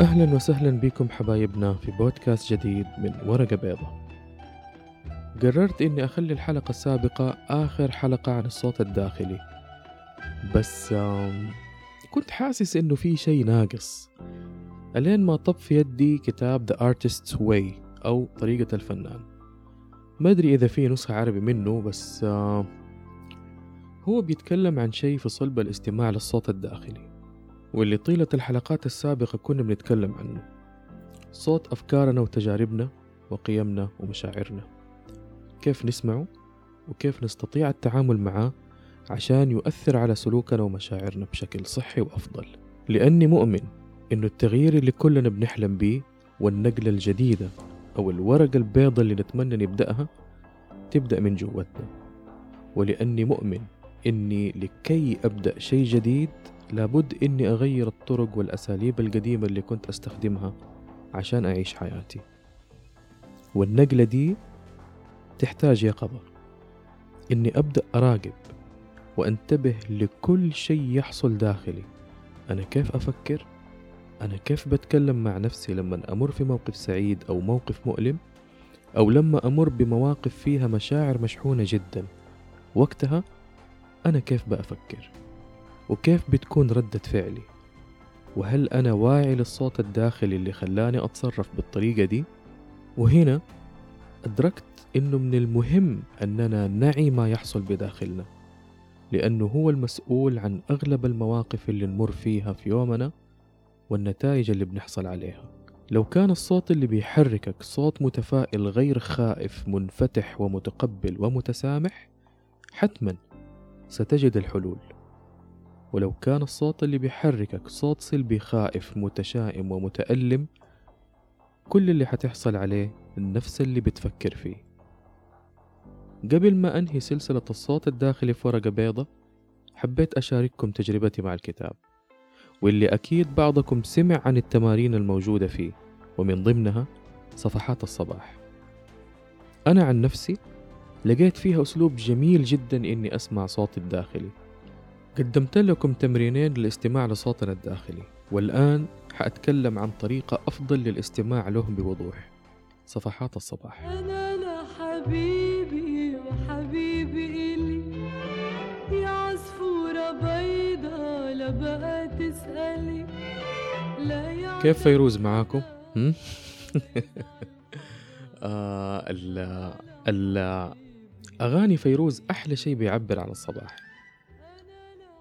أهلا وسهلا بكم حبايبنا في بودكاست جديد من ورقة بيضة. قررت إني أخلي الحلقة السابقة آخر حلقة عن الصوت الداخلي. بس كنت حاسس إنه في شيء ناقص. ألين ما طب في يدي كتاب The Artist's Way أو طريقة الفنان. ما أدري إذا في نسخة عربي منه بس هو بيتكلم عن شيء في صلب الاستماع للصوت الداخلي. واللي طيلة الحلقات السابقة كنا بنتكلم عنه. صوت أفكارنا وتجاربنا وقيمنا ومشاعرنا. كيف نسمعه وكيف نستطيع التعامل معاه عشان يؤثر على سلوكنا ومشاعرنا بشكل صحي وأفضل. لأني مؤمن إنه التغيير اللي كلنا بنحلم بيه والنقلة الجديدة أو الورقة البيضة اللي نتمنى نبدأها تبدأ من جوتنا. ولأني مؤمن إني لكي أبدأ شيء جديد لابد إني أغير الطرق والأساليب القديمة اللي كنت أستخدمها عشان أعيش حياتي. والنقلة دي تحتاج يقظة إني أبدأ أراقب وأنتبه لكل شيء يحصل داخلي. أنا كيف أفكر؟ أنا كيف بتكلم مع نفسي لما أمر في موقف سعيد أو موقف مؤلم؟ أو لما أمر بمواقف فيها مشاعر مشحونة جدا؟ وقتها أنا كيف بأفكر؟ وكيف بتكون ردة فعلي؟ وهل أنا واعي للصوت الداخلي اللي خلاني أتصرف بالطريقة دي؟ وهنا أدركت إنه من المهم أننا نعي ما يحصل بداخلنا لأنه هو المسؤول عن أغلب المواقف اللي نمر فيها في يومنا والنتائج اللي بنحصل عليها. لو كان الصوت اللي بيحركك صوت متفائل غير خائف منفتح ومتقبل ومتسامح حتما ستجد الحلول. ولو كان الصوت اللي بيحركك صوت سلبي خائف متشائم ومتألم كل اللي حتحصل عليه نفس اللي بتفكر فيه. قبل ما أنهي سلسلة الصوت الداخلي في ورقة بيضة حبيت أشارككم تجربتي مع الكتاب واللي أكيد بعضكم سمع عن التمارين الموجودة فيه ومن ضمنها صفحات الصباح. أنا عن نفسي لقيت فيها أسلوب جميل جدا إني أسمع صوتي الداخلي. قدمت لكم تمرينين للاستماع لصوتنا الداخلي والآن حأتكلم عن طريقة أفضل للاستماع له بوضوح. صفحات الصباح. أنا لحبيبي وحبيبي إلي يا عصفورة بيضة لا بقى تسألي. لا كيف فيروز معاكم؟ آه ال ال أغاني فيروز أحلى شيء بيعبر عن الصباح.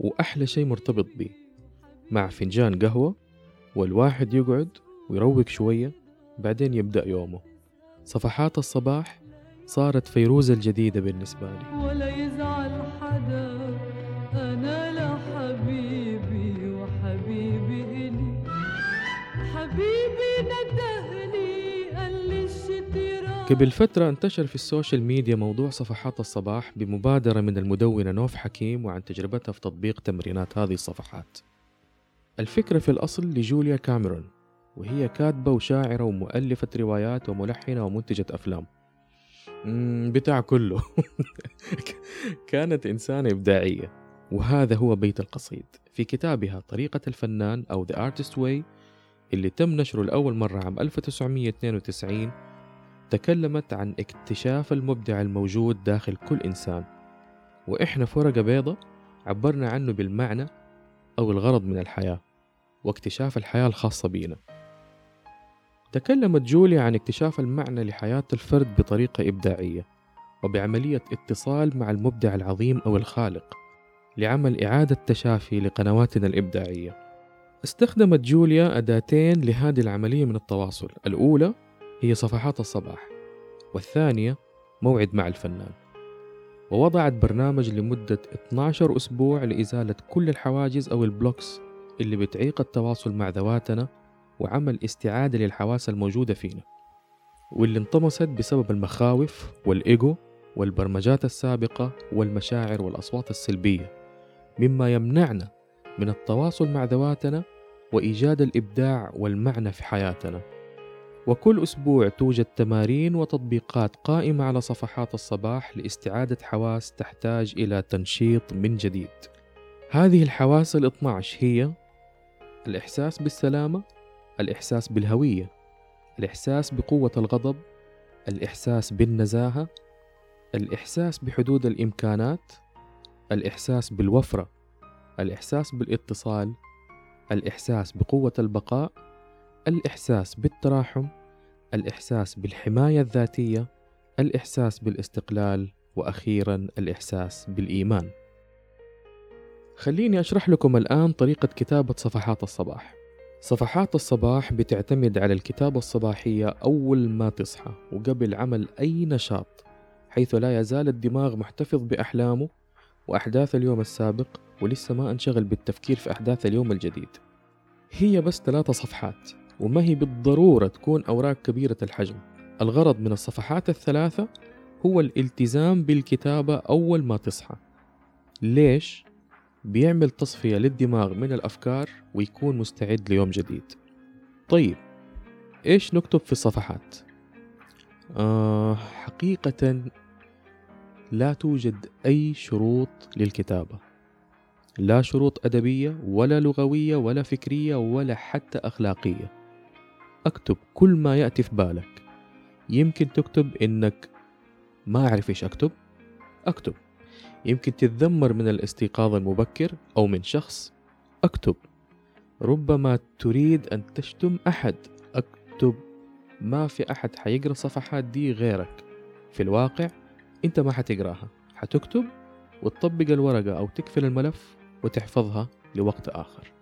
وأحلى شيء مرتبط بيه مع فنجان قهوة والواحد يقعد ويروق شوية بعدين يبدأ يومه. صفحات الصباح صارت فيروز الجديدة بالنسبة لي. ولا يزعل حدا قبل فترة انتشر في ال social media موضوع صفحات الصباح بمبادرة من المدونة نوف حكيم وعن تجربتها في تطبيق تمرينات هذه الصفحات. الفكرة في الأصل لجوليا كاميرون وهي كاتبة وشاعرة ومؤلفة روايات وملحنة ومنتجة أفلام. بتاع كله. كانت إنسانة إبداعية وهذا هو بيت القصيد. في كتابها طريقة الفنان أو The Artist Way اللي تم نشره لأول مرة عام 1992 تكلمت عن اكتشاف المبدع الموجود داخل كل إنسان. وإحنا في ورقة بيضة عبرنا عنه بالمعنى أو الغرض من الحياة واكتشاف الحياة الخاصة بينا. تكلمت جوليا عن اكتشاف المعنى لحياة الفرد بطريقة إبداعية وبعملية اتصال مع المبدع العظيم أو الخالق لعمل إعادة تشافي لقنواتنا الإبداعية. استخدمت جوليا أداتين لهذه العملية من التواصل. الأولى هي صفحات الصباح والثانية موعد مع الفنان. ووضعت برنامج لمدة 12 أسبوع لإزالة كل الحواجز أو البلوكس اللي بتعيق التواصل مع ذواتنا وعمل استعادة للحواس الموجودة فينا. واللي انطمست بسبب المخاوف والإيجو والبرمجات السابقة والمشاعر والأصوات السلبية مما يمنعنا من التواصل مع ذواتنا وإيجاد الإبداع والمعنى في حياتنا. وكل أسبوع توجد تمارين وتطبيقات قائمة على صفحات الصباح لاستعادة حواس تحتاج إلى تنشيط من جديد. هذه الحواس ال 12 هي الإحساس بالسلامة الإحساس بالهوية الإحساس بقوة الغضب الإحساس بالنزاهة الإحساس بحدود الإمكانات الإحساس بالوفرة الإحساس بالإتصال الإحساس بقوة البقاء. الإحساس بالتراحم الإحساس بالحماية الذاتية الإحساس بالاستقلال وأخيرا الإحساس بالإيمان. خليني أشرح لكم الآن طريقة كتابة صفحات الصباح. صفحات الصباح بتعتمد على الكتابة الصباحية أول ما تصحى وقبل عمل أي نشاط حيث لا يزال الدماغ محتفظ بأحلامه وأحداث اليوم السابق ولسه ما أنشغل بالتفكير في أحداث اليوم الجديد. هي بس ثلاثة صفحات. وما هي بالضرورة تكون أوراق كبيرة الحجم. الغرض من الصفحات الثلاثة هو الالتزام بالكتابة أول ما تصحى. ليش؟ بيعمل تصفية للدماغ من الأفكار ويكون مستعد ليوم جديد. طيب إيش نكتب في الصفحات؟ آه حقيقة لا توجد أي شروط للكتابة. لا شروط أدبية ولا لغوية ولا فكرية ولا حتى أخلاقية. أكتب كل ما يأتي في بالك. يمكن تكتب إنك ما أعرف إيش أكتب. أكتب. يمكن تتذمر من الاستيقاظ المبكر أو من شخص. أكتب. ربما تريد أن تشتم أحد. أكتب. ما في أحد حيقرأ الصفحات دي غيرك. في الواقع أنت ما حتقراها. حتكتب وتطبق الورقة أو تقفل الملف وتحفظها لوقت آخر.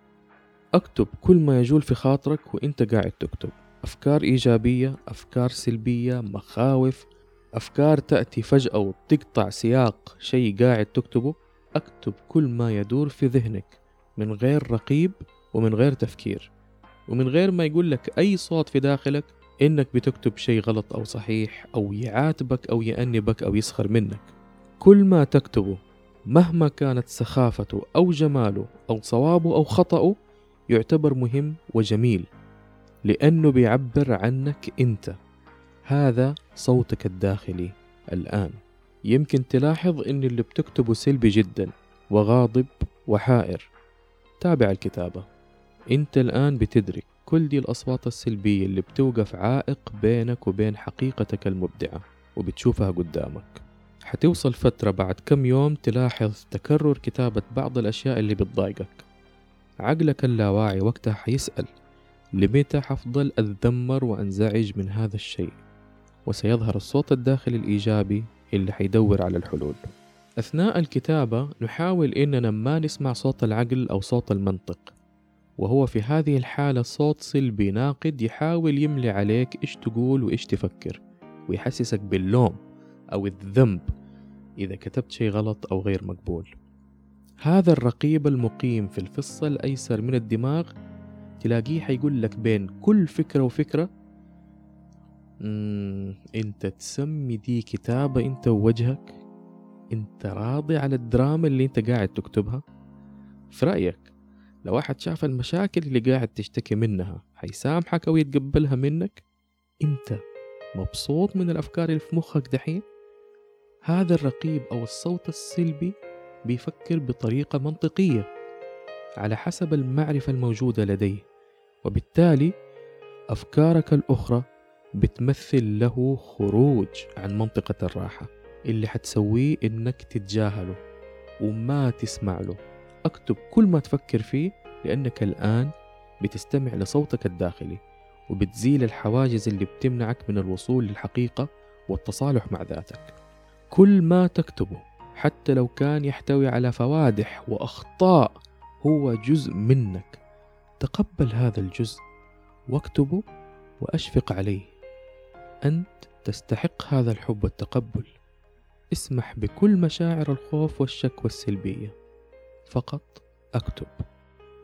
أكتب كل ما يجول في خاطرك وإنت قاعد تكتب. أفكار إيجابية أفكار سلبية مخاوف أفكار تأتي فجأة وتقطع سياق شيء قاعد تكتبه. أكتب كل ما يدور في ذهنك من غير رقيب ومن غير تفكير. ومن غير ما يقول لك أي صوت في داخلك إنك بتكتب شيء غلط أو صحيح أو يعاتبك أو يأنبك أو يسخر منك. كل ما تكتبه مهما كانت سخافته أو جماله أو صوابه أو خطأه يعتبر مهم وجميل لأنه بيعبر عنك أنت. هذا صوتك الداخلي الآن. يمكن تلاحظ أن اللي بتكتبه سلبي جدا وغاضب وحائر. تابع الكتابة. أنت الآن بتدرك كل دي الأصوات السلبية اللي بتوقف عائق بينك وبين حقيقتك المبدعة وبتشوفها قدامك. حتوصل فترة بعد كم يوم تلاحظ تكرر كتابة بعض الأشياء اللي بتضايقك. عقلك اللاواعي وقتها حيسأل لمتى حفضل أتذمر وأنزعج من هذا الشيء؟ وسيظهر الصوت الداخلي الإيجابي اللي حيدور على الحلول. أثناء الكتابة نحاول إننا ما نسمع صوت العقل أو صوت المنطق وهو في هذه الحالة صوت سلبي ناقد يحاول يملي عليك إيش تقول وإيش تفكر ويحسسك باللوم أو الذنب إذا كتبت شيء غلط أو غير مقبول. هذا الرقيب المقيم في الفص الأيسر من الدماغ تلاقيه حيقول لك بين كل فكرة وفكرة أنت تسمي دي كتابة أنت ووجهك أنت راضي على الدراما اللي أنت قاعد تكتبها؟ في رأيك لو واحد شاف المشاكل اللي قاعد تشتكي منها حيسامحك أو يتقبلها منك؟ أنت مبسوط من الأفكار اللي في مخك دحين؟ هذا الرقيب أو الصوت السلبي بيفكر بطريقة منطقية على حسب المعرفة الموجودة لديه وبالتالي أفكارك الأخرى بتمثل له خروج عن منطقة الراحة اللي حتسويه إنك تتجاهله وما تسمع له. اكتب كل ما تفكر فيه لأنك الآن بتستمع لصوتك الداخلي وبتزيل الحواجز اللي بتمنعك من الوصول للحقيقة والتصالح مع ذاتك. كل ما تكتبه حتى لو كان يحتوي على فوادح وأخطاء هو جزء منك. تقبل هذا الجزء واكتبه وأشفق عليه. أنت تستحق هذا الحب والتقبل. اسمح بكل مشاعر الخوف والشك والسلبية. فقط أكتب.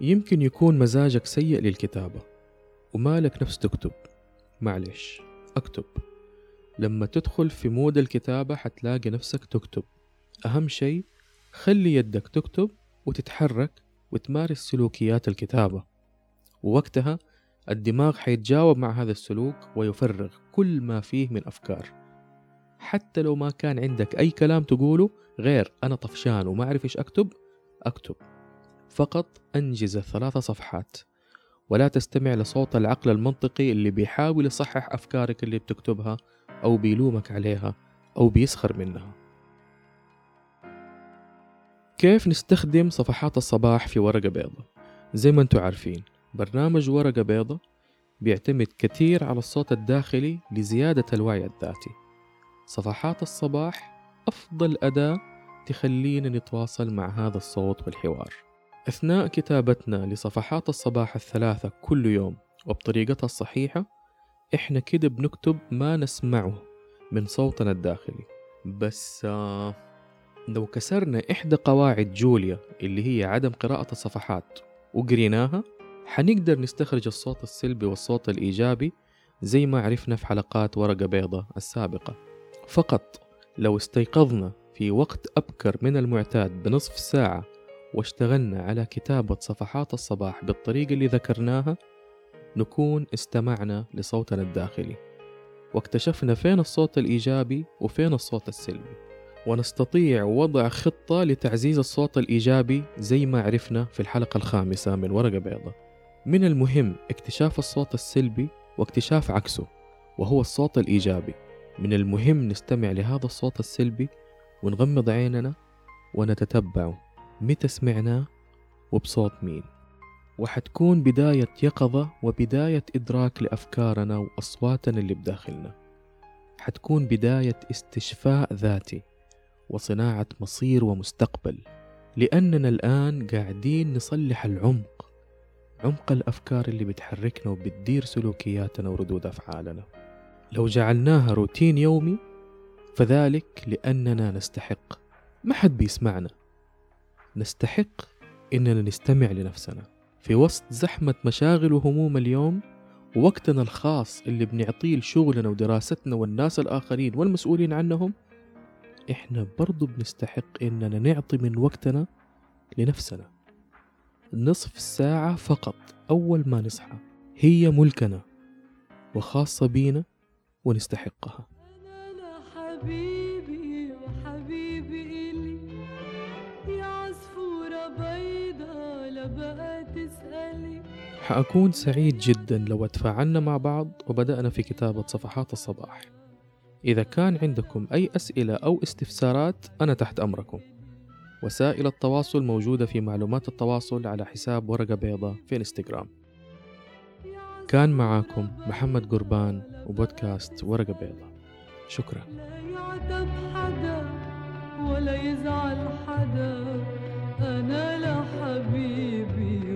يمكن يكون مزاجك سيء للكتابة ومالك نفس تكتب. معلش أكتب. لما تدخل في مود الكتابة حتلاقي نفسك تكتب. أهم شيء خلي يدك تكتب وتتحرك وتمارس سلوكيات الكتابة. ووقتها الدماغ حيتجاوب مع هذا السلوك ويفرغ كل ما فيه من أفكار. حتى لو ما كان عندك أي كلام تقوله غير أنا طفشان وما أعرف إيش أكتب أكتب. فقط أنجز الثلاث صفحات. ولا تستمع لصوت العقل المنطقي اللي بيحاول يصحح أفكارك اللي بتكتبها أو بيلومك عليها أو بيسخر منها. كيف نستخدم صفحات الصباح في ورقة بيضة؟ زي ما أنتم عارفين برنامج ورقة بيضة بيعتمد كثير على الصوت الداخلي لزيادة الوعي الذاتي صفحات الصباح أفضل أداة تخلينا نتواصل مع هذا الصوت والحوار أثناء كتابتنا لصفحات الصباح الثلاثة كل يوم وبطريقتها الصحيحة إحنا كده بنكتب ما نسمعه من صوتنا الداخلي. بس آه لو كسرنا إحدى قواعد جوليا اللي هي عدم قراءة الصفحات وقريناها حنقدر نستخرج الصوت السلبي والصوت الإيجابي زي ما عرفنا في حلقات ورقة بيضة السابقة. فقط لو استيقظنا في وقت أبكر من المعتاد بنصف ساعة واشتغلنا على كتابة صفحات الصباح بالطريقة اللي ذكرناها نكون استمعنا لصوتنا الداخلي. واكتشفنا فين الصوت الإيجابي وفين الصوت السلبي. ونستطيع وضع خطة لتعزيز الصوت الإيجابي زي ما عرفنا في الحلقة الخامسة من ورقة بيضة. من المهم اكتشاف الصوت السلبي واكتشاف عكسه وهو الصوت الإيجابي. من المهم نستمع لهذا الصوت السلبي ونغمض عيننا ونتتبعه. متى سمعناه وبصوت مين؟ وحتكون بداية يقظة وبداية إدراك لأفكارنا وأصواتنا اللي بداخلنا. حتكون بداية استشفاء ذاتي. وصناعة مصير ومستقبل لأننا الآن قاعدين نصلح العمق عمق الأفكار اللي بتحركنا وبتدير سلوكياتنا وردود أفعالنا. لو جعلناها روتين يومي فذلك لأننا نستحق. ما حد بيسمعنا. نستحق إننا نستمع لنفسنا. في وسط زحمة مشاغل وهموم اليوم ووقتنا الخاص اللي بنعطيه لشغلنا ودراستنا والناس الآخرين والمسؤولين عنهم إحنا برضو بنستحق إننا نعطي من وقتنا لنفسنا. نصف ساعة فقط أول ما نصحى. هي ملكنا وخاصة بينا ونستحقها. أنا لحبيبي وحبيبي إلي يا عصفورة بيضة لا بقى تسألي. حأكون سعيد جدا لو تفاعلنا مع بعض وبدأنا في كتابة صفحات الصباح. إذا كان عندكم أي أسئلة أو استفسارات أنا تحت أمركم. وسائل التواصل موجودة في معلومات التواصل على حساب ورقة بيضة في الإنستغرام. كان معاكم محمد قربان وبودكاست ورقة بيضة شكرا. لا يعتب حدا ولا يزعل حدا أنا لحبيبي